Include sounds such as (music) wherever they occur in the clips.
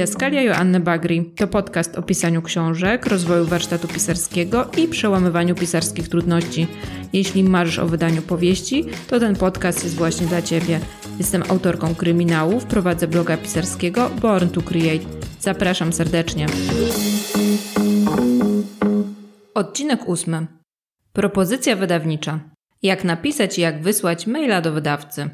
Didaskalia Joanny Bagri to podcast o pisaniu książek, rozwoju warsztatu pisarskiego i przełamywaniu pisarskich trudności. Jeśli marzysz o wydaniu powieści, to ten podcast jest właśnie dla Ciebie. Jestem autorką kryminałów, prowadzę bloga pisarskiego Born to Create. Zapraszam serdecznie. Odcinek ósmy. Propozycja wydawnicza. Jak napisać i jak wysłać maila do wydawcy.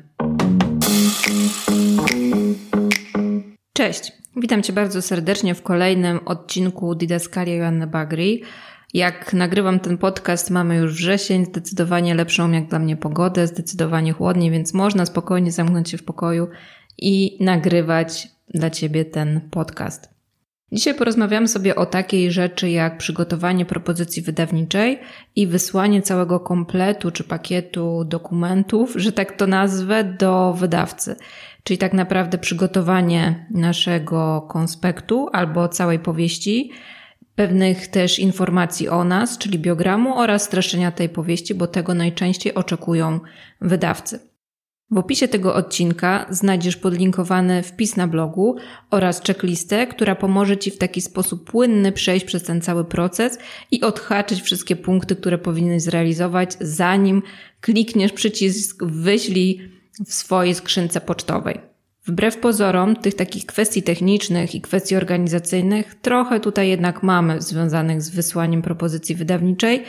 Cześć, witam Cię bardzo serdecznie w kolejnym odcinku Didaskalia Joanny Bagri. Jak nagrywam ten podcast, mamy już wrzesień, zdecydowanie lepszą jak dla mnie pogodę, zdecydowanie chłodniej, więc można spokojnie zamknąć się w pokoju i nagrywać dla Ciebie ten podcast. Dzisiaj porozmawiamy sobie o takiej rzeczy jak przygotowanie propozycji wydawniczej i wysłanie całego kompletu czy pakietu dokumentów, że tak to nazwę, do wydawcy. Czyli tak naprawdę przygotowanie naszego konspektu albo całej powieści, pewnych też informacji o nas, czyli biogramu oraz streszczenia tej powieści, bo tego najczęściej oczekują wydawcy. W opisie tego odcinka znajdziesz podlinkowany wpis na blogu oraz checklistę, która pomoże Ci w taki sposób płynny przejść przez ten cały proces i odhaczyć wszystkie punkty, które powinieneś zrealizować, zanim klikniesz przycisk wyślij w swojej skrzynce pocztowej. Wbrew pozorom, tych takich kwestii technicznych i kwestii organizacyjnych trochę tutaj jednak mamy związanych z wysłaniem propozycji wydawniczej.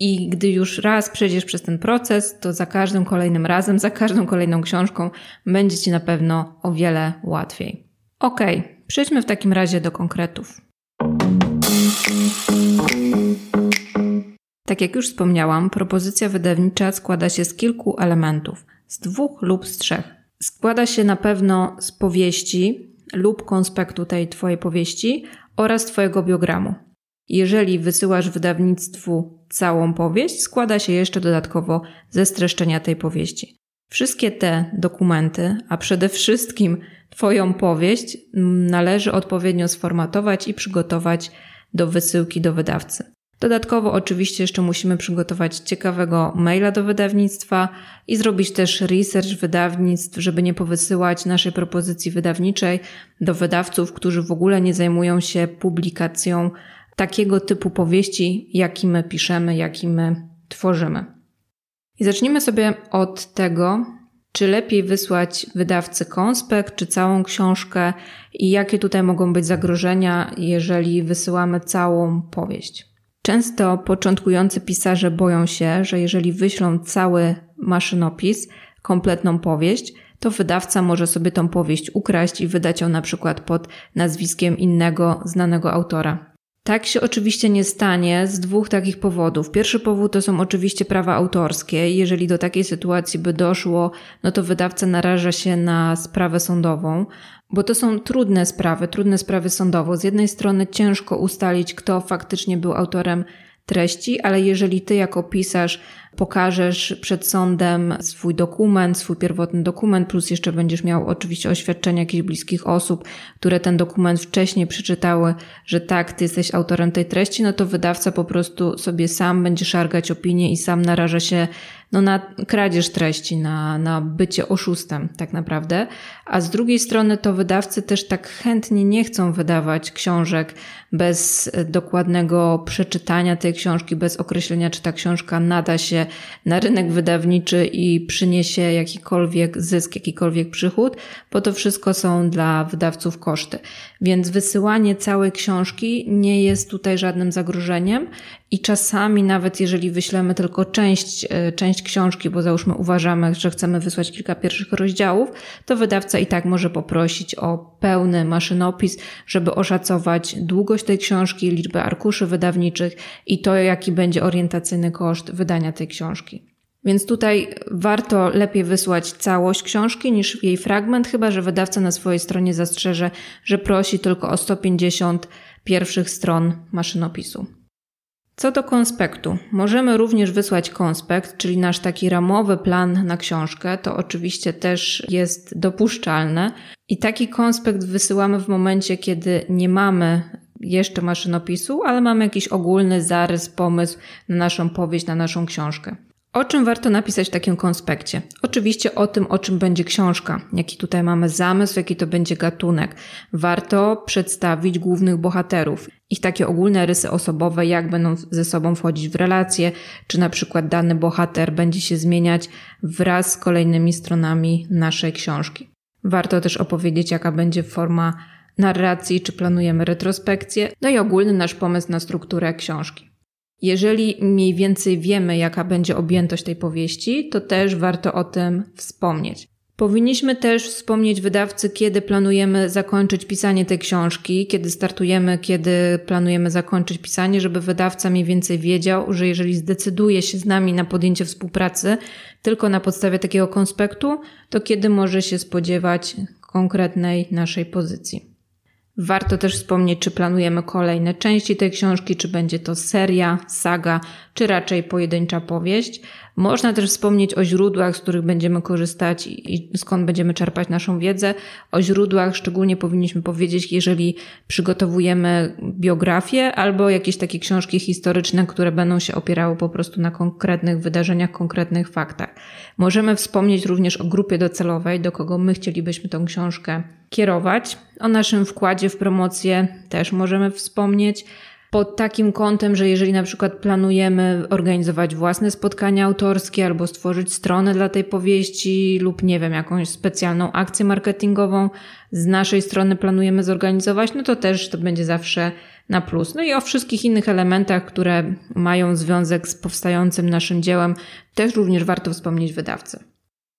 I gdy już raz przejdziesz przez ten proces, to za każdym kolejnym razem, za każdą kolejną książką będzie Ci na pewno o wiele łatwiej. Ok, przejdźmy w takim razie do konkretów. Tak jak już wspomniałam, propozycja wydawnicza składa się z kilku elementów, z dwóch lub z trzech. Składa się na pewno z powieści lub konspektu tej Twojej powieści oraz Twojego biogramu. Jeżeli wysyłasz wydawnictwu całą powieść, składa się jeszcze dodatkowo ze streszczenia tej powieści. Wszystkie te dokumenty, a przede wszystkim Twoją powieść, należy odpowiednio sformatować i przygotować do wysyłki do wydawcy. Dodatkowo oczywiście jeszcze musimy przygotować ciekawego maila do wydawnictwa i zrobić też research wydawnictw, żeby nie powysyłać naszej propozycji wydawniczej do wydawców, którzy w ogóle nie zajmują się publikacją takiego typu powieści, jaki my piszemy, jaki my tworzymy. I zacznijmy sobie od tego, czy lepiej wysłać wydawcy konspekt, czy całą książkę i jakie tutaj mogą być zagrożenia, jeżeli wysyłamy całą powieść. Często początkujący pisarze boją się, że jeżeli wyślą cały maszynopis, kompletną powieść, to wydawca może sobie tą powieść ukraść i wydać ją na przykład pod nazwiskiem innego znanego autora. Tak się oczywiście nie stanie z dwóch takich powodów. Pierwszy powód to są oczywiście prawa autorskie. Jeżeli do takiej sytuacji by doszło, no to wydawca naraża się na sprawę sądową, bo to są trudne sprawy, trudne sprawy sądowo. Z jednej strony ciężko ustalić, kto faktycznie był autorem treści, ale jeżeli ty jako pisarz pokażesz przed sądem swój dokument, swój pierwotny dokument, plus jeszcze będziesz miał oczywiście oświadczenia jakichś bliskich osób, które ten dokument wcześniej przeczytały, że tak, ty jesteś autorem tej treści, no to wydawca po prostu sobie sam będzie szargać opinię i sam naraża się no, na kradzież treści, na, na bycie oszustem tak naprawdę. A z drugiej strony to wydawcy też tak chętnie nie chcą wydawać książek bez dokładnego przeczytania tej książki, bez określenia, czy ta książka nada się na rynek wydawniczy i przyniesie jakikolwiek zysk, jakikolwiek przychód, bo to wszystko są dla wydawców koszty. Więc wysyłanie całej książki nie jest tutaj żadnym zagrożeniem i czasami nawet jeżeli wyślemy tylko część, e, część książki, bo załóżmy uważamy, że chcemy wysłać kilka pierwszych rozdziałów, to wydawca i tak może poprosić o pełny maszynopis, żeby oszacować długość tej książki, liczbę arkuszy wydawniczych i to, jaki będzie orientacyjny koszt wydania tej książki. Więc tutaj warto lepiej wysłać całość książki niż jej fragment, chyba że wydawca na swojej stronie zastrzeże, że prosi tylko o 150 pierwszych stron maszynopisu. Co do konspektu, możemy również wysłać konspekt, czyli nasz taki ramowy plan na książkę, to oczywiście też jest dopuszczalne. I taki konspekt wysyłamy w momencie, kiedy nie mamy jeszcze maszynopisu, ale mamy jakiś ogólny zarys, pomysł na naszą powieść, na naszą książkę. O czym warto napisać w takim konspekcie? Oczywiście o tym, o czym będzie książka, jaki tutaj mamy zamysł, jaki to będzie gatunek. Warto przedstawić głównych bohaterów, ich takie ogólne rysy osobowe, jak będą ze sobą wchodzić w relacje, czy na przykład dany bohater będzie się zmieniać wraz z kolejnymi stronami naszej książki. Warto też opowiedzieć, jaka będzie forma narracji, czy planujemy retrospekcję, no i ogólny nasz pomysł na strukturę książki. Jeżeli mniej więcej wiemy, jaka będzie objętość tej powieści, to też warto o tym wspomnieć. Powinniśmy też wspomnieć wydawcy, kiedy planujemy zakończyć pisanie tej książki, kiedy startujemy, kiedy planujemy zakończyć pisanie, żeby wydawca mniej więcej wiedział, że jeżeli zdecyduje się z nami na podjęcie współpracy tylko na podstawie takiego konspektu, to kiedy może się spodziewać konkretnej naszej pozycji. Warto też wspomnieć, czy planujemy kolejne części tej książki, czy będzie to seria, saga, czy raczej pojedyncza powieść. Można też wspomnieć o źródłach, z których będziemy korzystać i skąd będziemy czerpać naszą wiedzę. O źródłach szczególnie powinniśmy powiedzieć, jeżeli przygotowujemy biografię albo jakieś takie książki historyczne, które będą się opierały po prostu na konkretnych wydarzeniach, konkretnych faktach. Możemy wspomnieć również o grupie docelowej, do kogo my chcielibyśmy tą książkę kierować. O naszym wkładzie w promocję też możemy wspomnieć pod takim kątem, że jeżeli na przykład planujemy organizować własne spotkania autorskie albo stworzyć stronę dla tej powieści lub nie wiem, jakąś specjalną akcję marketingową z naszej strony planujemy zorganizować, no to też to będzie zawsze na plus. No i o wszystkich innych elementach, które mają związek z powstającym naszym dziełem, też również warto wspomnieć wydawcy.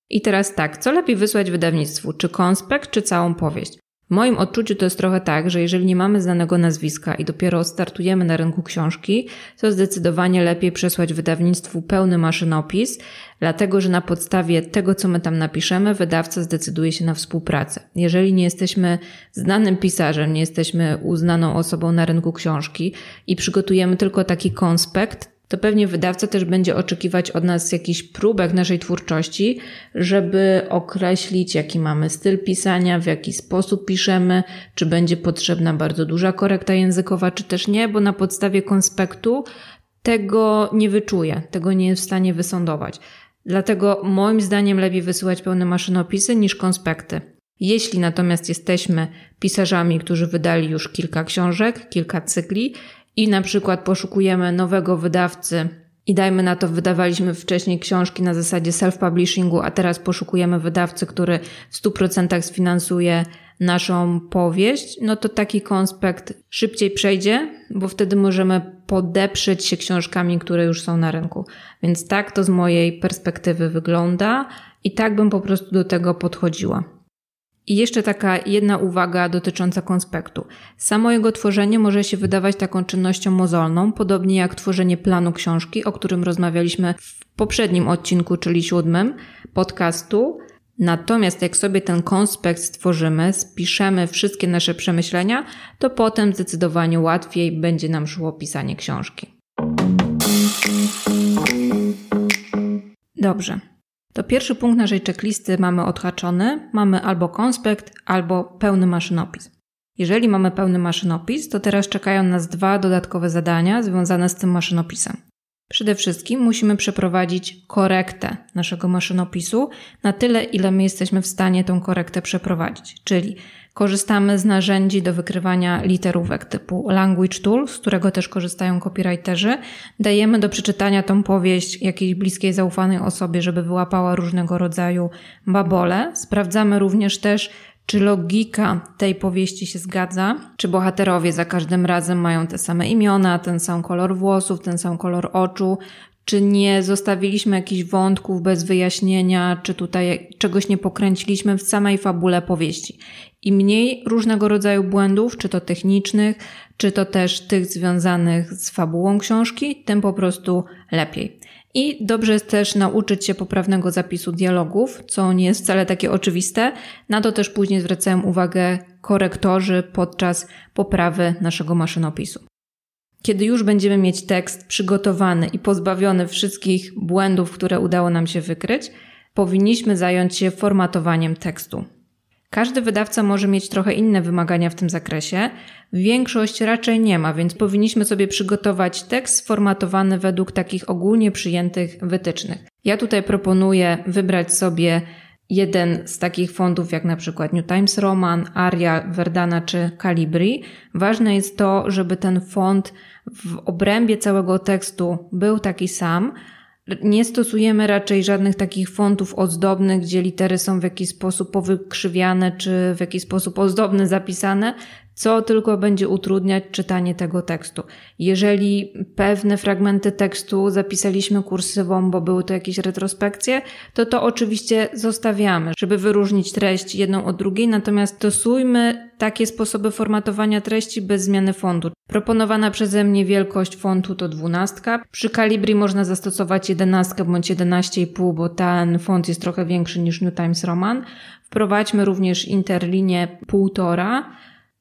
I teraz tak, co lepiej wysłać wydawnictwu? Czy konspekt, czy całą powieść? W moim odczuciu to jest trochę tak, że jeżeli nie mamy znanego nazwiska i dopiero startujemy na rynku książki, to zdecydowanie lepiej przesłać wydawnictwu pełny maszynopis, dlatego że na podstawie tego, co my tam napiszemy, wydawca zdecyduje się na współpracę. Jeżeli nie jesteśmy znanym pisarzem, nie jesteśmy uznaną osobą na rynku książki i przygotujemy tylko taki konspekt, to pewnie wydawca też będzie oczekiwać od nas jakichś próbek naszej twórczości, żeby określić, jaki mamy styl pisania, w jaki sposób piszemy, czy będzie potrzebna bardzo duża korekta językowa, czy też nie, bo na podstawie konspektu tego nie wyczuje, tego nie jest w stanie wysądować. Dlatego moim zdaniem lepiej wysyłać pełne maszynopisy niż konspekty. Jeśli natomiast jesteśmy pisarzami, którzy wydali już kilka książek, kilka cykli i na przykład poszukujemy nowego wydawcy i dajmy na to, wydawaliśmy wcześniej książki na zasadzie self-publishingu, a teraz poszukujemy wydawcy, który w 100% sfinansuje naszą powieść, no to taki konspekt szybciej przejdzie, bo wtedy możemy podeprzeć się książkami, które już są na rynku. Więc tak to z mojej perspektywy wygląda i tak bym po prostu do tego podchodziła. I jeszcze taka jedna uwaga dotycząca konspektu. Samo jego tworzenie może się wydawać taką czynnością mozolną, podobnie jak tworzenie planu książki, o którym rozmawialiśmy w poprzednim odcinku, czyli siódmym podcastu. Natomiast jak sobie ten konspekt stworzymy, spiszemy wszystkie nasze przemyślenia, to potem zdecydowanie łatwiej będzie nam szło pisanie książki. Dobrze. To pierwszy punkt naszej checklisty mamy odhaczony. Mamy albo konspekt, albo pełny maszynopis. Jeżeli mamy pełny maszynopis, to teraz czekają nas dwa dodatkowe zadania związane z tym maszynopisem. Przede wszystkim musimy przeprowadzić korektę naszego maszynopisu na tyle, ile my jesteśmy w stanie tą korektę przeprowadzić. Czyli korzystamy z narzędzi do wykrywania literówek typu Language Tool, z którego też korzystają copywriterzy. Dajemy do przeczytania tą powieść jakiejś bliskiej, zaufanej osobie, żeby wyłapała różnego rodzaju babole. Sprawdzamy również też, czy logika tej powieści się zgadza, czy bohaterowie za każdym razem mają te same imiona, ten sam kolor włosów, ten sam kolor oczu, czy nie zostawiliśmy jakichś wątków bez wyjaśnienia, czy tutaj czegoś nie pokręciliśmy w samej fabule powieści. Im mniej różnego rodzaju błędów, czy to technicznych, czy to też tych związanych z fabułą książki, tym po prostu lepiej. I dobrze jest też nauczyć się poprawnego zapisu dialogów, co nie jest wcale takie oczywiste. Na to też później zwracają uwagę korektorzy podczas poprawy naszego maszynopisu. Kiedy już będziemy mieć tekst przygotowany i pozbawiony wszystkich błędów, które udało nam się wykryć, powinniśmy zająć się formatowaniem tekstu. Każdy wydawca może mieć trochę inne wymagania w tym zakresie. Większość raczej nie ma, więc powinniśmy sobie przygotować tekst sformatowany według takich ogólnie przyjętych wytycznych. Ja tutaj proponuję wybrać sobie jeden z takich fontów, jak na przykład New Times Roman, Arial, Verdana czy Calibri. Ważne jest to, żeby ten font w obrębie całego tekstu był taki sam, nie stosujemy raczej żadnych takich fontów ozdobnych, gdzie litery są w jakiś sposób powykrzywiane czy w jakiś sposób ozdobny zapisane, co tylko będzie utrudniać czytanie tego tekstu. Jeżeli pewne fragmenty tekstu zapisaliśmy kursywą, bo były to jakieś retrospekcje, to to oczywiście zostawiamy, żeby wyróżnić treść jedną od drugiej, natomiast stosujmy takie sposoby formatowania treści bez zmiany fontu. Proponowana przeze mnie wielkość fontu to 12. Przy Calibri można zastosować 11 bądź 11,5, bo ten font jest trochę większy niż New Times Roman. Wprowadźmy również interlinię 1,5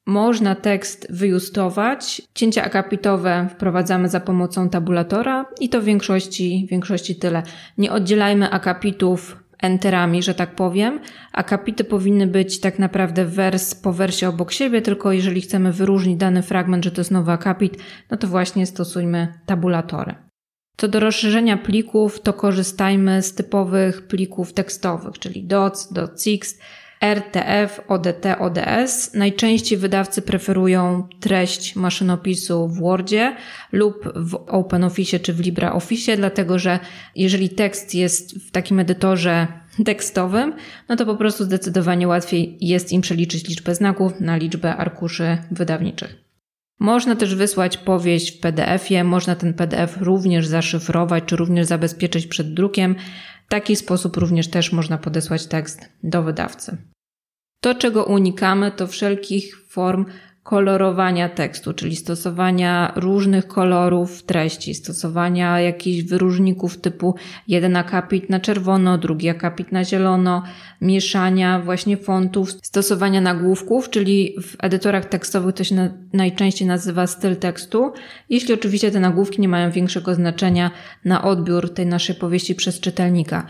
można tekst wyjustować. Cięcia akapitowe wprowadzamy za pomocą tabulatora i to w większości, większości tyle. Nie oddzielajmy akapitów enterami, że tak powiem. Akapity powinny być tak naprawdę wers po wersie obok siebie, tylko jeżeli chcemy wyróżnić dany fragment, że to jest nowy akapit, no to właśnie stosujmy tabulatory. Co do rozszerzenia plików, to korzystajmy z typowych plików tekstowych, czyli doc, docx, RTF, ODT, ODS. Najczęściej wydawcy preferują treść maszynopisu w Wordzie lub w OpenOffice czy w LibreOffice, dlatego że jeżeli tekst jest w takim edytorze (laughs) tekstowym, no to po prostu zdecydowanie łatwiej jest im przeliczyć liczbę znaków na liczbę arkuszy wydawniczych. Można też wysłać powieść w PDF-ie, można ten PDF również zaszyfrować, czy również zabezpieczyć przed drukiem. W taki sposób również też można podesłać tekst do wydawcy. To, czego unikamy, to wszelkich form kolorowania tekstu, czyli stosowania różnych kolorów treści, stosowania jakichś wyróżników typu jeden akapit na czerwono, drugi akapit na zielono, mieszania właśnie fontów, stosowania nagłówków, czyli w edytorach tekstowych to się na, najczęściej nazywa styl tekstu, jeśli oczywiście te nagłówki nie mają większego znaczenia na odbiór tej naszej powieści przez czytelnika.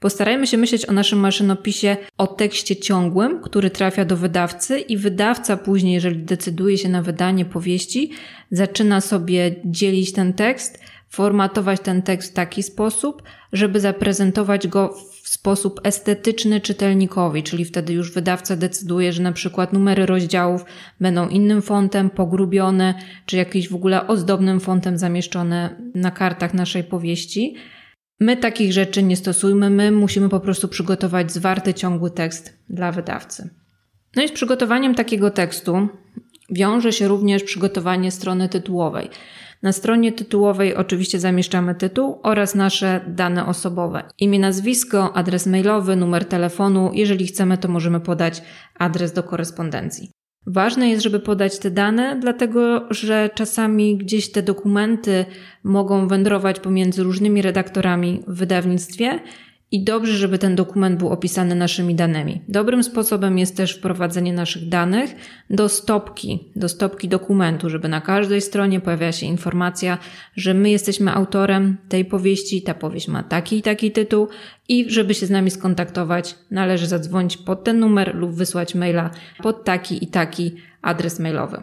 Postarajmy się myśleć o naszym maszynopisie o tekście ciągłym, który trafia do wydawcy i wydawca później, jeżeli decyduje się na wydanie powieści, zaczyna sobie dzielić ten tekst, formatować ten tekst w taki sposób, żeby zaprezentować go w sposób estetyczny czytelnikowi, czyli wtedy już wydawca decyduje, że na przykład numery rozdziałów będą innym fontem, pogrubione, czy jakimś w ogóle ozdobnym fontem zamieszczone na kartach naszej powieści. My takich rzeczy nie stosujmy, my musimy po prostu przygotować zwarty, ciągły tekst dla wydawcy. No i z przygotowaniem takiego tekstu wiąże się również przygotowanie strony tytułowej. Na stronie tytułowej oczywiście zamieszczamy tytuł oraz nasze dane osobowe. Imię, nazwisko, adres mailowy, numer telefonu. Jeżeli chcemy, to możemy podać adres do korespondencji. Ważne jest, żeby podać te dane, dlatego że czasami gdzieś te dokumenty mogą wędrować pomiędzy różnymi redaktorami w wydawnictwie i dobrze, żeby ten dokument był opisany naszymi danymi. Dobrym sposobem jest też wprowadzenie naszych danych do stopki, do stopki dokumentu, żeby na każdej stronie pojawiała się informacja, że my jesteśmy autorem tej powieści, ta powieść ma taki i taki tytuł i żeby się z nami skontaktować, należy zadzwonić pod ten numer lub wysłać maila pod taki i taki adres mailowy.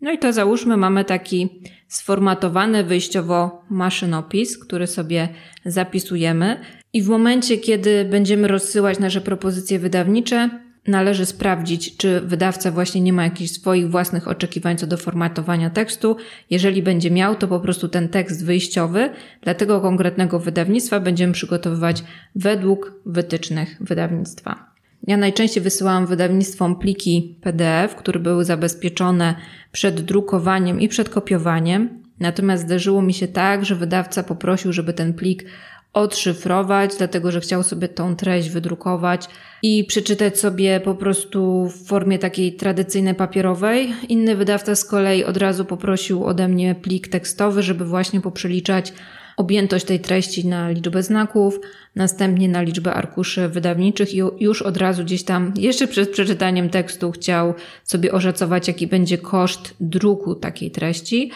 No i to załóżmy, mamy taki sformatowany wyjściowo maszynopis, który sobie zapisujemy. I w momencie, kiedy będziemy rozsyłać nasze propozycje wydawnicze, należy sprawdzić, czy wydawca właśnie nie ma jakichś swoich własnych oczekiwań co do formatowania tekstu. Jeżeli będzie miał, to po prostu ten tekst wyjściowy dla tego konkretnego wydawnictwa będziemy przygotowywać według wytycznych wydawnictwa. Ja najczęściej wysyłałam wydawnictwom pliki PDF, które były zabezpieczone przed drukowaniem i przed kopiowaniem. Natomiast zdarzyło mi się tak, że wydawca poprosił, żeby ten plik odszyfrować, dlatego że chciał sobie tą treść wydrukować i przeczytać sobie po prostu w formie takiej tradycyjnej papierowej. Inny wydawca z kolei od razu poprosił ode mnie plik tekstowy, żeby właśnie poprzeliczać objętość tej treści na liczbę znaków, następnie na liczbę arkuszy wydawniczych i już od razu gdzieś tam, jeszcze przed przeczytaniem tekstu, chciał sobie oszacować, jaki będzie koszt druku takiej treści.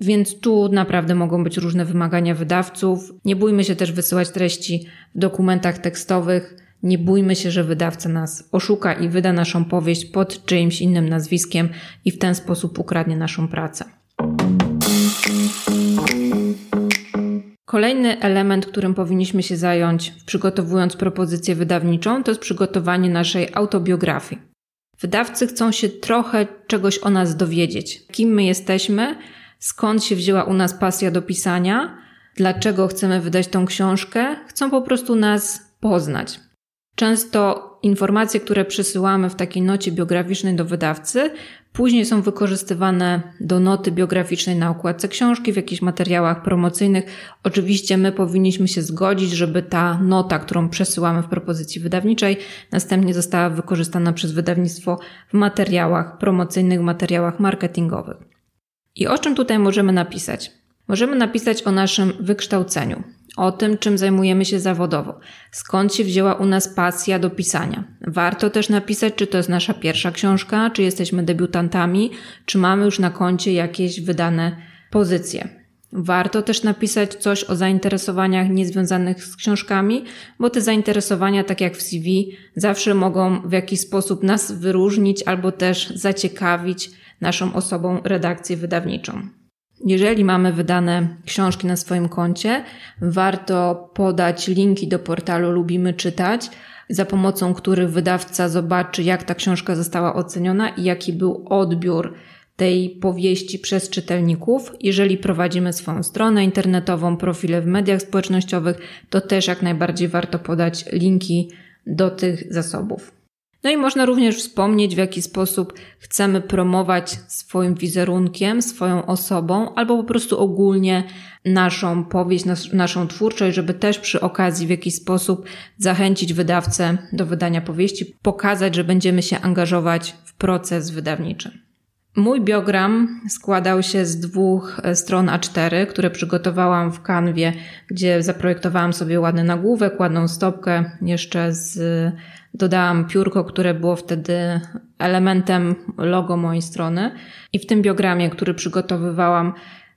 Więc tu naprawdę mogą być różne wymagania wydawców. Nie bójmy się też wysyłać treści w dokumentach tekstowych. Nie bójmy się, że wydawca nas oszuka i wyda naszą powieść pod czyimś innym nazwiskiem i w ten sposób ukradnie naszą pracę. Kolejny element, którym powinniśmy się zająć, przygotowując propozycję wydawniczą, to jest przygotowanie naszej autobiografii. Wydawcy chcą się trochę czegoś o nas dowiedzieć. Kim my jesteśmy, skąd się wzięła u nas pasja do pisania, dlaczego chcemy wydać tą książkę, chcą po prostu nas poznać. Często informacje, które przysyłamy w takiej nocie biograficznej do wydawcy, później są wykorzystywane do noty biograficznej na okładce książki, w jakichś materiałach promocyjnych. Oczywiście my powinniśmy się zgodzić, żeby ta nota, którą przesyłamy w propozycji wydawniczej, następnie została wykorzystana przez wydawnictwo w materiałach promocyjnych, materiałach marketingowych. I o czym tutaj możemy napisać? Możemy napisać o naszym wykształceniu, o tym, czym zajmujemy się zawodowo, skąd się wzięła u nas pasja do pisania. Warto też napisać, czy to jest nasza pierwsza książka, czy jesteśmy debiutantami, czy mamy już na koncie jakieś wydane pozycje. Warto też napisać coś o zainteresowaniach niezwiązanych z książkami, bo te zainteresowania, tak jak w CV, zawsze mogą w jakiś sposób nas wyróżnić albo też zaciekawić naszą osobą redakcję wydawniczą. Jeżeli mamy wydane książki na swoim koncie, warto podać linki do portalu Lubimy Czytać, za pomocą których wydawca zobaczy, jak ta książka została oceniona i jaki był odbiór tej powieści przez czytelników. Jeżeli prowadzimy swoją stronę internetową, profile w mediach społecznościowych, to też jak najbardziej warto podać linki do tych zasobów. No i można również wspomnieć, w jaki sposób chcemy promować swoim wizerunkiem, swoją osobą, albo po prostu ogólnie naszą powieść, nas, naszą twórczość, żeby też przy okazji w jakiś sposób zachęcić wydawcę do wydania powieści, pokazać, że będziemy się angażować w proces wydawniczy. Mój biogram składał się z dwóch e, stron A4, które przygotowałam w kanwie, gdzie zaprojektowałam sobie ładny nagłówek, ładną stopkę, jeszcze z, dodałam piórko, które było wtedy elementem logo mojej strony. I w tym biogramie, który przygotowywałam,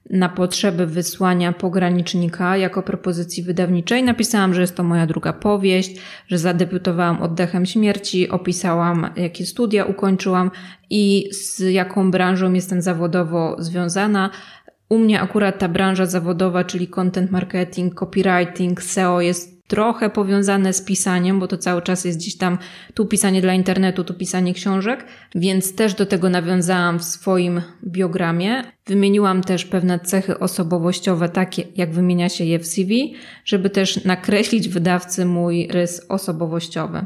na potrzeby wysłania pogranicznika jako propozycji wydawniczej. Napisałam, że jest to moja druga powieść, że zadebiutowałam oddechem śmierci, opisałam, jakie studia ukończyłam i z jaką branżą jestem zawodowo związana. U mnie akurat ta branża zawodowa, czyli content marketing, copywriting, SEO jest trochę powiązane z pisaniem, bo to cały czas jest gdzieś tam tu pisanie dla internetu, tu pisanie książek, więc też do tego nawiązałam w swoim biogramie. Wymieniłam też pewne cechy osobowościowe, takie jak wymienia się je w CV, żeby też nakreślić wydawcy mój rys osobowościowy.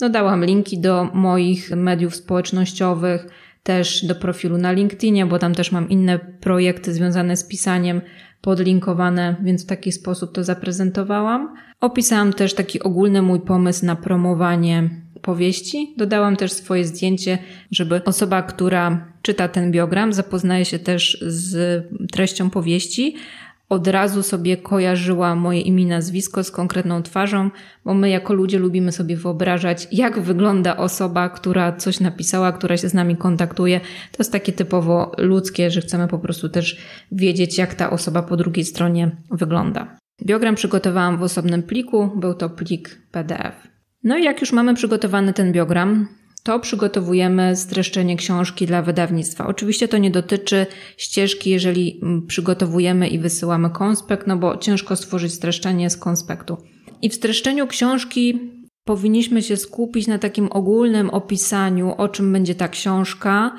Dodałam linki do moich mediów społecznościowych, też do profilu na LinkedInie, bo tam też mam inne projekty związane z pisaniem podlinkowane, więc w taki sposób to zaprezentowałam. Opisałam też taki ogólny mój pomysł na promowanie powieści. Dodałam też swoje zdjęcie, żeby osoba, która czyta ten biogram, zapoznaje się też z treścią powieści, od razu sobie kojarzyła moje imię i nazwisko z konkretną twarzą, bo my jako ludzie lubimy sobie wyobrażać, jak wygląda osoba, która coś napisała, która się z nami kontaktuje. To jest takie typowo ludzkie, że chcemy po prostu też wiedzieć, jak ta osoba po drugiej stronie wygląda. Biogram przygotowałam w osobnym pliku, był to plik PDF. No i jak już mamy przygotowany ten biogram, to przygotowujemy streszczenie książki dla wydawnictwa. Oczywiście to nie dotyczy ścieżki, jeżeli mm, przygotowujemy i wysyłamy konspekt, no bo ciężko stworzyć streszczenie z konspektu. I w streszczeniu książki powinniśmy się skupić na takim ogólnym opisaniu, o czym będzie ta książka,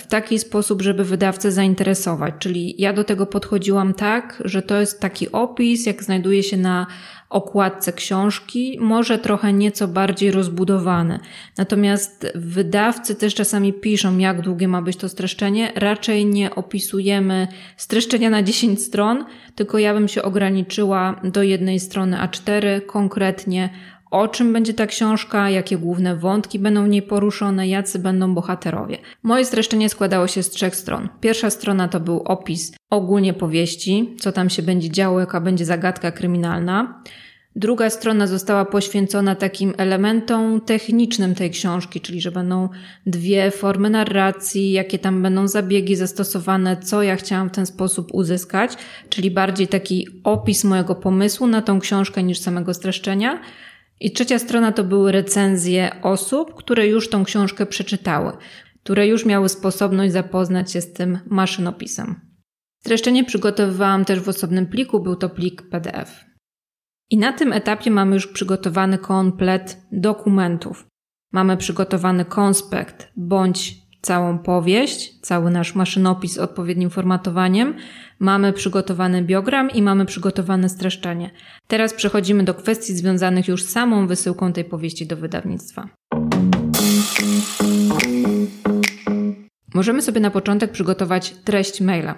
w taki sposób, żeby wydawcę zainteresować. Czyli ja do tego podchodziłam tak, że to jest taki opis, jak znajduje się na okładce książki, może trochę nieco bardziej rozbudowany. Natomiast wydawcy też czasami piszą, jak długie ma być to streszczenie. Raczej nie opisujemy streszczenia na 10 stron, tylko ja bym się ograniczyła do jednej strony A4, konkretnie o czym będzie ta książka, jakie główne wątki będą w niej poruszone, jacy będą bohaterowie. Moje streszczenie składało się z trzech stron. Pierwsza strona to był opis ogólnie powieści, co tam się będzie działo, jaka będzie zagadka kryminalna. Druga strona została poświęcona takim elementom technicznym tej książki, czyli że będą dwie formy narracji, jakie tam będą zabiegi zastosowane, co ja chciałam w ten sposób uzyskać, czyli bardziej taki opis mojego pomysłu na tą książkę niż samego streszczenia. I trzecia strona to były recenzje osób, które już tą książkę przeczytały, które już miały sposobność zapoznać się z tym maszynopisem. Streszczenie przygotowywałam też w osobnym pliku, był to plik PDF. I na tym etapie mamy już przygotowany komplet dokumentów. Mamy przygotowany konspekt bądź całą powieść, cały nasz maszynopis z odpowiednim formatowaniem, mamy przygotowany biogram i mamy przygotowane streszczenie. Teraz przechodzimy do kwestii związanych już z samą wysyłką tej powieści do wydawnictwa. Możemy sobie na początek przygotować treść maila.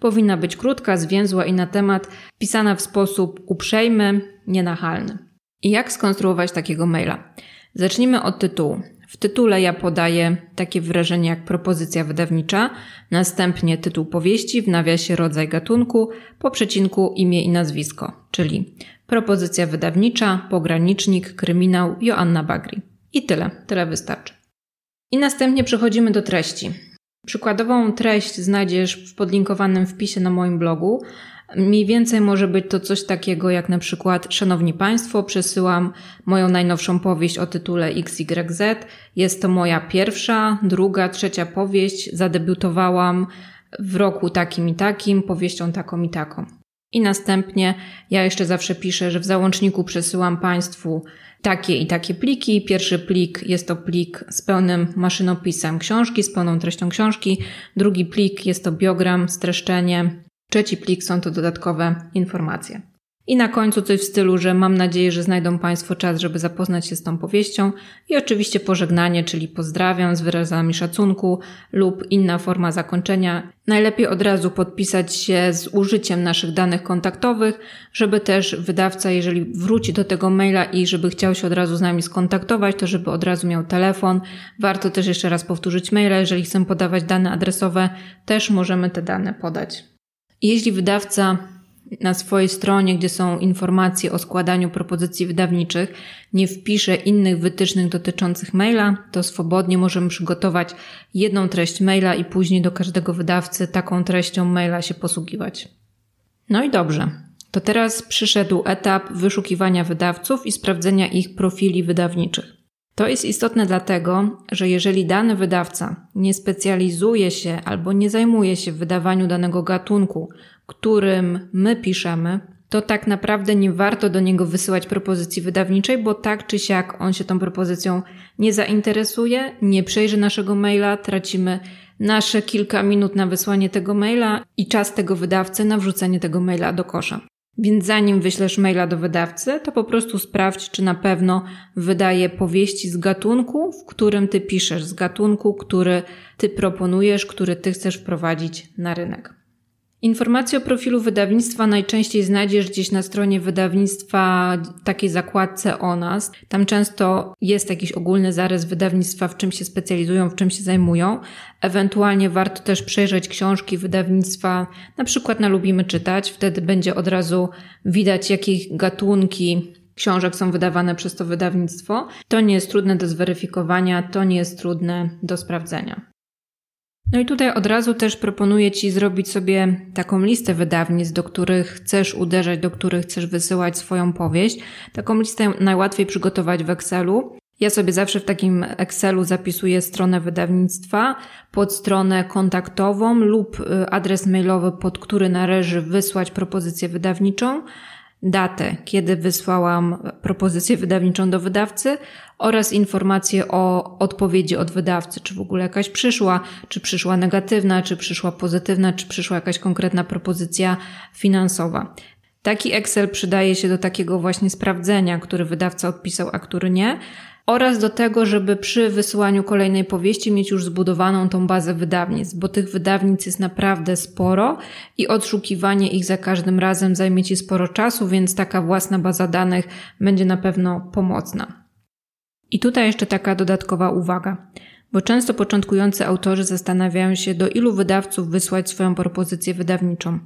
Powinna być krótka, zwięzła i na temat, pisana w sposób uprzejmy, nienachalny. I jak skonstruować takiego maila? Zacznijmy od tytułu. W tytule ja podaję takie wyrażenie jak propozycja wydawnicza, następnie tytuł powieści, w nawiasie rodzaj gatunku, po przecinku imię i nazwisko, czyli propozycja wydawnicza, pogranicznik, kryminał, Joanna Bagri. I tyle, tyle wystarczy. I następnie przechodzimy do treści. Przykładową treść znajdziesz w podlinkowanym wpisie na moim blogu. Mniej więcej może być to coś takiego jak na przykład Szanowni Państwo, przesyłam moją najnowszą powieść o tytule XYZ. Jest to moja pierwsza, druga, trzecia powieść. Zadebiutowałam w roku takim i takim, powieścią taką i taką. I następnie ja jeszcze zawsze piszę, że w załączniku przesyłam Państwu takie i takie pliki. Pierwszy plik jest to plik z pełnym maszynopisem książki, z pełną treścią książki. Drugi plik jest to biogram, streszczenie. Trzeci plik są to dodatkowe informacje. I na końcu coś w stylu, że mam nadzieję, że znajdą Państwo czas, żeby zapoznać się z tą powieścią i oczywiście pożegnanie, czyli pozdrawiam z wyrazami szacunku lub inna forma zakończenia. Najlepiej od razu podpisać się z użyciem naszych danych kontaktowych, żeby też wydawca, jeżeli wróci do tego maila i żeby chciał się od razu z nami skontaktować, to żeby od razu miał telefon. Warto też jeszcze raz powtórzyć maila, jeżeli chcę podawać dane adresowe, też możemy te dane podać. Jeśli wydawca na swojej stronie, gdzie są informacje o składaniu propozycji wydawniczych, nie wpisze innych wytycznych dotyczących maila, to swobodnie możemy przygotować jedną treść maila i później do każdego wydawcy taką treścią maila się posługiwać. No i dobrze. To teraz przyszedł etap wyszukiwania wydawców i sprawdzenia ich profili wydawniczych. To jest istotne dlatego, że jeżeli dany wydawca nie specjalizuje się albo nie zajmuje się w wydawaniu danego gatunku, którym my piszemy, to tak naprawdę nie warto do niego wysyłać propozycji wydawniczej, bo tak czy siak on się tą propozycją nie zainteresuje, nie przejrzy naszego maila, tracimy nasze kilka minut na wysłanie tego maila i czas tego wydawcy na wrzucenie tego maila do kosza. Więc zanim wyślesz maila do wydawcy, to po prostu sprawdź, czy na pewno wydaje powieści z gatunku, w którym ty piszesz, z gatunku, który ty proponujesz, który ty chcesz wprowadzić na rynek. Informacje o profilu wydawnictwa najczęściej znajdziesz gdzieś na stronie wydawnictwa, takiej zakładce o nas. Tam często jest jakiś ogólny zarys wydawnictwa, w czym się specjalizują, w czym się zajmują. Ewentualnie warto też przejrzeć książki wydawnictwa, na przykład na Lubimy Czytać. Wtedy będzie od razu widać, jakie gatunki książek są wydawane przez to wydawnictwo. To nie jest trudne do zweryfikowania, to nie jest trudne do sprawdzenia. No i tutaj od razu też proponuję Ci zrobić sobie taką listę wydawnictw, do których chcesz uderzać, do których chcesz wysyłać swoją powieść. Taką listę najłatwiej przygotować w Excelu. Ja sobie zawsze w takim Excelu zapisuję stronę wydawnictwa, pod stronę kontaktową lub y, adres mailowy, pod który należy wysłać propozycję wydawniczą datę, kiedy wysłałam propozycję wydawniczą do wydawcy oraz informacje o odpowiedzi od wydawcy, czy w ogóle jakaś przyszła, czy przyszła negatywna, czy przyszła pozytywna, czy przyszła jakaś konkretna propozycja finansowa. Taki Excel przydaje się do takiego właśnie sprawdzenia, który wydawca odpisał, a który nie, oraz do tego, żeby przy wysyłaniu kolejnej powieści mieć już zbudowaną tą bazę wydawnictw, bo tych wydawnictw jest naprawdę sporo i odszukiwanie ich za każdym razem zajmie Ci sporo czasu, więc taka własna baza danych będzie na pewno pomocna. I tutaj jeszcze taka dodatkowa uwaga, bo często początkujący autorzy zastanawiają się, do ilu wydawców wysłać swoją propozycję wydawniczą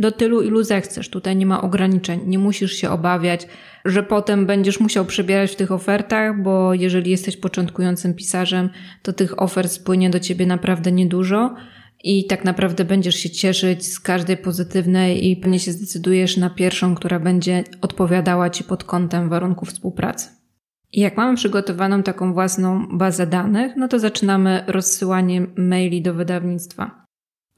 do tylu, ilu zechcesz. Tutaj nie ma ograniczeń. Nie musisz się obawiać, że potem będziesz musiał przebierać w tych ofertach, bo jeżeli jesteś początkującym pisarzem, to tych ofert spłynie do ciebie naprawdę niedużo i tak naprawdę będziesz się cieszyć z każdej pozytywnej i pewnie się zdecydujesz na pierwszą, która będzie odpowiadała ci pod kątem warunków współpracy. Jak mamy przygotowaną taką własną bazę danych, no to zaczynamy rozsyłanie maili do wydawnictwa.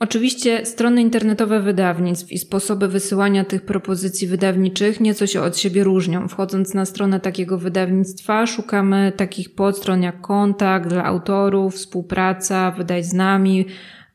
Oczywiście strony internetowe wydawnictw i sposoby wysyłania tych propozycji wydawniczych nieco się od siebie różnią. Wchodząc na stronę takiego wydawnictwa, szukamy takich podstron jak kontakt dla autorów, współpraca, wydaj z nami,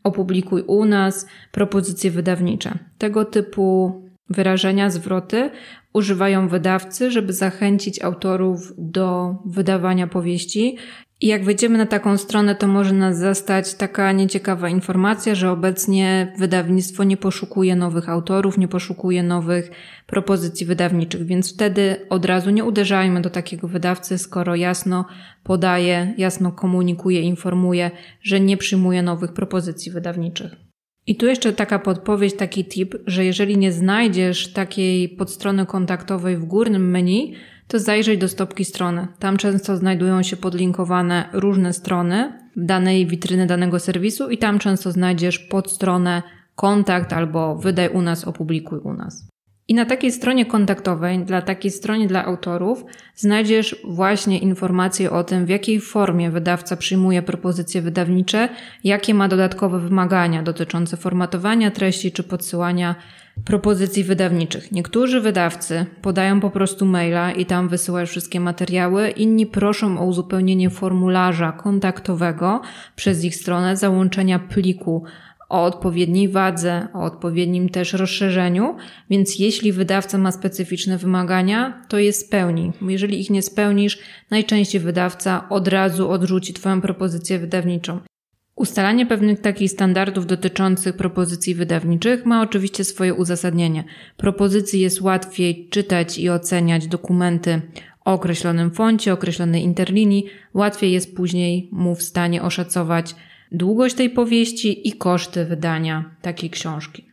opublikuj u nas, propozycje wydawnicze. Tego typu wyrażenia, zwroty używają wydawcy, żeby zachęcić autorów do wydawania powieści. I jak wejdziemy na taką stronę, to może nas zastać taka nieciekawa informacja, że obecnie wydawnictwo nie poszukuje nowych autorów, nie poszukuje nowych propozycji wydawniczych, więc wtedy od razu nie uderzajmy do takiego wydawcy, skoro jasno podaje, jasno komunikuje, informuje, że nie przyjmuje nowych propozycji wydawniczych. I tu jeszcze taka podpowiedź, taki tip, że jeżeli nie znajdziesz takiej podstrony kontaktowej w górnym menu, to zajrzyj do stopki strony. Tam często znajdują się podlinkowane różne strony danej witryny danego serwisu i tam często znajdziesz podstronę kontakt albo wydaj u nas, opublikuj u nas. I na takiej stronie kontaktowej, dla takiej stronie dla autorów, znajdziesz właśnie informacje o tym, w jakiej formie wydawca przyjmuje propozycje wydawnicze, jakie ma dodatkowe wymagania dotyczące formatowania treści czy podsyłania propozycji wydawniczych. Niektórzy wydawcy podają po prostu maila i tam wysyłają wszystkie materiały, inni proszą o uzupełnienie formularza kontaktowego przez ich stronę, załączenia pliku o odpowiedniej wadze, o odpowiednim też rozszerzeniu, więc jeśli wydawca ma specyficzne wymagania, to je spełni. Jeżeli ich nie spełnisz, najczęściej wydawca od razu odrzuci Twoją propozycję wydawniczą. Ustalanie pewnych takich standardów dotyczących propozycji wydawniczych ma oczywiście swoje uzasadnienie. Propozycji jest łatwiej czytać i oceniać dokumenty o określonym foncie, określonej interlinii, łatwiej jest później mu w stanie oszacować długość tej powieści i koszty wydania takiej książki.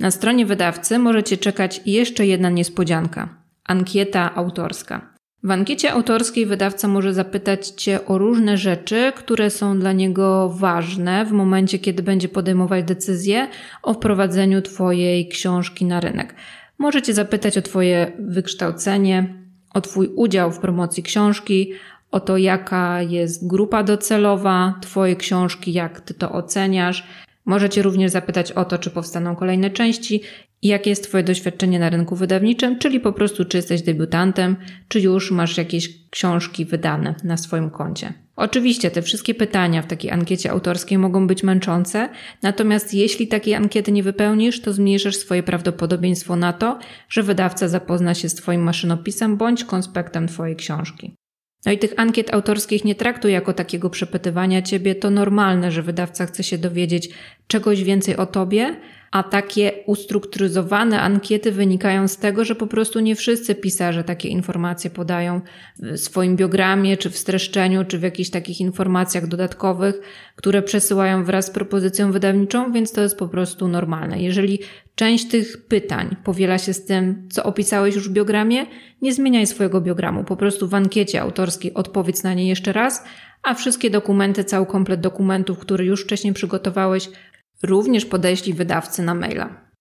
Na stronie wydawcy możecie czekać jeszcze jedna niespodzianka ankieta autorska. W ankiecie autorskiej wydawca może zapytać Cię o różne rzeczy, które są dla niego ważne w momencie, kiedy będzie podejmować decyzję o wprowadzeniu Twojej książki na rynek. Możecie zapytać o Twoje wykształcenie, o Twój udział w promocji książki, o to, jaka jest grupa docelowa Twojej książki, jak Ty to oceniasz. Możecie również zapytać o to, czy powstaną kolejne części jakie jest Twoje doświadczenie na rynku wydawniczym, czyli po prostu, czy jesteś debiutantem, czy już masz jakieś książki wydane na swoim koncie. Oczywiście te wszystkie pytania w takiej ankiecie autorskiej mogą być męczące, natomiast jeśli takiej ankiety nie wypełnisz, to zmniejszysz swoje prawdopodobieństwo na to, że wydawca zapozna się z Twoim maszynopisem bądź konspektem Twojej książki. No i tych ankiet autorskich nie traktuj jako takiego przepytywania ciebie. To normalne, że wydawca chce się dowiedzieć czegoś więcej o tobie, a takie ustrukturyzowane ankiety wynikają z tego, że po prostu nie wszyscy pisarze takie informacje podają w swoim biogramie, czy w streszczeniu, czy w jakichś takich informacjach dodatkowych, które przesyłają wraz z propozycją wydawniczą, więc to jest po prostu normalne. Jeżeli część tych pytań powiela się z tym, co opisałeś już w biogramie, nie zmieniaj swojego biogramu. Po prostu w ankiecie autorskiej odpowiedz na nie jeszcze raz, a wszystkie dokumenty, cały komplet dokumentów, który już wcześniej przygotowałeś, również podeślij wydawcy na maila.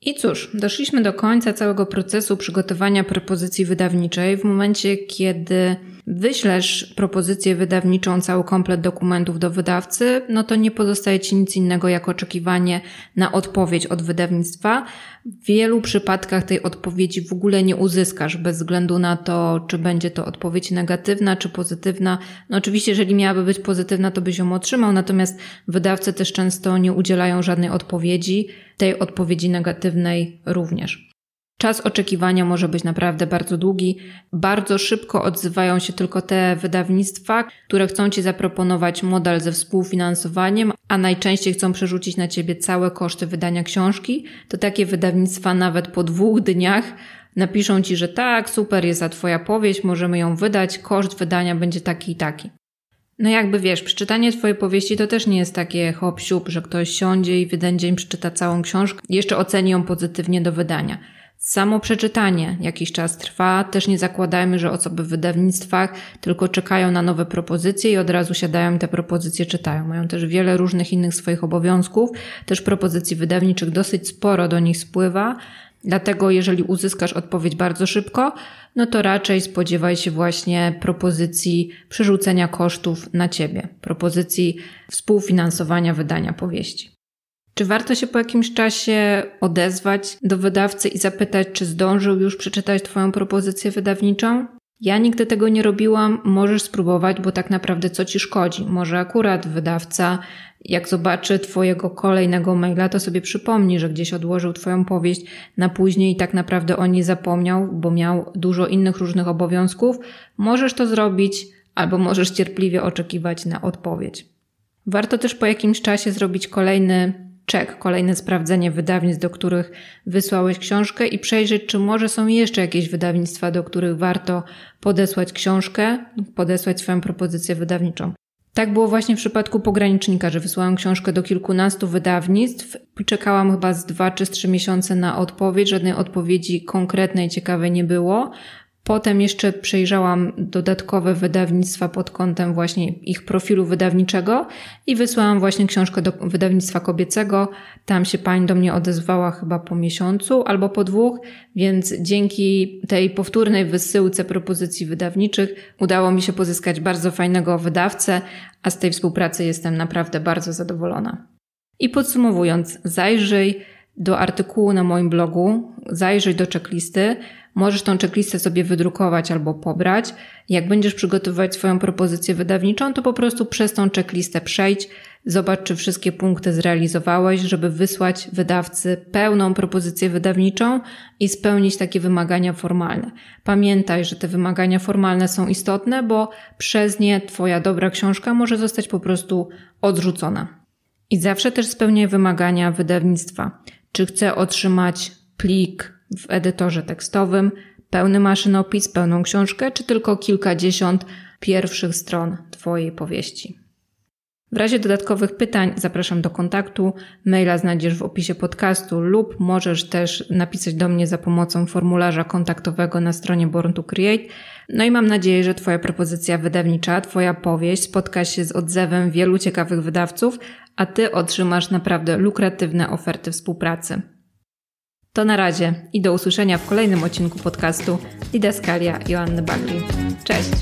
I cóż, doszliśmy do końca całego procesu przygotowania propozycji wydawniczej. W momencie, kiedy wyślesz propozycję wydawniczą, cały komplet dokumentów do wydawcy, no to nie pozostaje Ci nic innego jak oczekiwanie na odpowiedź od wydawnictwa. W wielu przypadkach tej odpowiedzi w ogóle nie uzyskasz, bez względu na to, czy będzie to odpowiedź negatywna, czy pozytywna. No oczywiście, jeżeli miałaby być pozytywna, to byś ją otrzymał, natomiast wydawcy też często nie udzielają żadnej odpowiedzi, tej odpowiedzi negatywnej również. Czas oczekiwania może być naprawdę bardzo długi. Bardzo szybko odzywają się tylko te wydawnictwa, które chcą Ci zaproponować model ze współfinansowaniem, a najczęściej chcą przerzucić na Ciebie całe koszty wydania książki. To takie wydawnictwa nawet po dwóch dniach napiszą Ci, że tak, super jest za Twoja powieść, możemy ją wydać, koszt wydania będzie taki i taki. No jakby wiesz, przeczytanie Twojej powieści to też nie jest takie hop siup, że ktoś siądzie i w jeden dzień przeczyta całą książkę, jeszcze oceni ją pozytywnie do wydania. Samo przeczytanie jakiś czas trwa. Też nie zakładajmy, że osoby w wydawnictwach tylko czekają na nowe propozycje i od razu siadają i te propozycje czytają. Mają też wiele różnych innych swoich obowiązków. Też propozycji wydawniczych dosyć sporo do nich spływa. Dlatego, jeżeli uzyskasz odpowiedź bardzo szybko, no to raczej spodziewaj się właśnie propozycji przerzucenia kosztów na ciebie, propozycji współfinansowania wydania powieści. Czy warto się po jakimś czasie odezwać do wydawcy i zapytać, czy zdążył już przeczytać Twoją propozycję wydawniczą? Ja nigdy tego nie robiłam, możesz spróbować, bo tak naprawdę co ci szkodzi? Może akurat wydawca, jak zobaczy Twojego kolejnego maila, to sobie przypomni, że gdzieś odłożył Twoją powieść na później i tak naprawdę o niej zapomniał, bo miał dużo innych różnych obowiązków. Możesz to zrobić, albo możesz cierpliwie oczekiwać na odpowiedź. Warto też po jakimś czasie zrobić kolejny check, kolejne sprawdzenie wydawnictw, do których wysłałeś książkę i przejrzeć, czy może są jeszcze jakieś wydawnictwa, do których warto podesłać książkę, podesłać swoją propozycję wydawniczą. Tak było właśnie w przypadku pogranicznika, że wysłałam książkę do kilkunastu wydawnictw. Czekałam chyba z dwa czy trzy miesiące na odpowiedź. Żadnej odpowiedzi konkretnej, ciekawej nie było. Potem jeszcze przejrzałam dodatkowe wydawnictwa pod kątem właśnie ich profilu wydawniczego i wysłałam właśnie książkę do wydawnictwa kobiecego. Tam się pani do mnie odezwała chyba po miesiącu albo po dwóch, więc dzięki tej powtórnej wysyłce propozycji wydawniczych udało mi się pozyskać bardzo fajnego wydawcę, a z tej współpracy jestem naprawdę bardzo zadowolona. I podsumowując, zajrzyj do artykułu na moim blogu, zajrzyj do checklisty. Możesz tą checklistę sobie wydrukować albo pobrać. Jak będziesz przygotowywać swoją propozycję wydawniczą, to po prostu przez tą checklistę przejdź, zobacz, czy wszystkie punkty zrealizowałeś, żeby wysłać wydawcy pełną propozycję wydawniczą i spełnić takie wymagania formalne. Pamiętaj, że te wymagania formalne są istotne, bo przez nie Twoja dobra książka może zostać po prostu odrzucona. I zawsze też spełniaj wymagania wydawnictwa. Czy chcę otrzymać plik w edytorze tekstowym, pełny maszynopis, pełną książkę, czy tylko kilkadziesiąt pierwszych stron Twojej powieści. W razie dodatkowych pytań zapraszam do kontaktu. Maila znajdziesz w opisie podcastu lub możesz też napisać do mnie za pomocą formularza kontaktowego na stronie Born to Create. No i mam nadzieję, że Twoja propozycja wydawnicza, Twoja powieść spotka się z odzewem wielu ciekawych wydawców, a Ty otrzymasz naprawdę lukratywne oferty współpracy. To na razie i do usłyszenia w kolejnym odcinku podcastu Didaskalia Joanny Bagli. Cześć!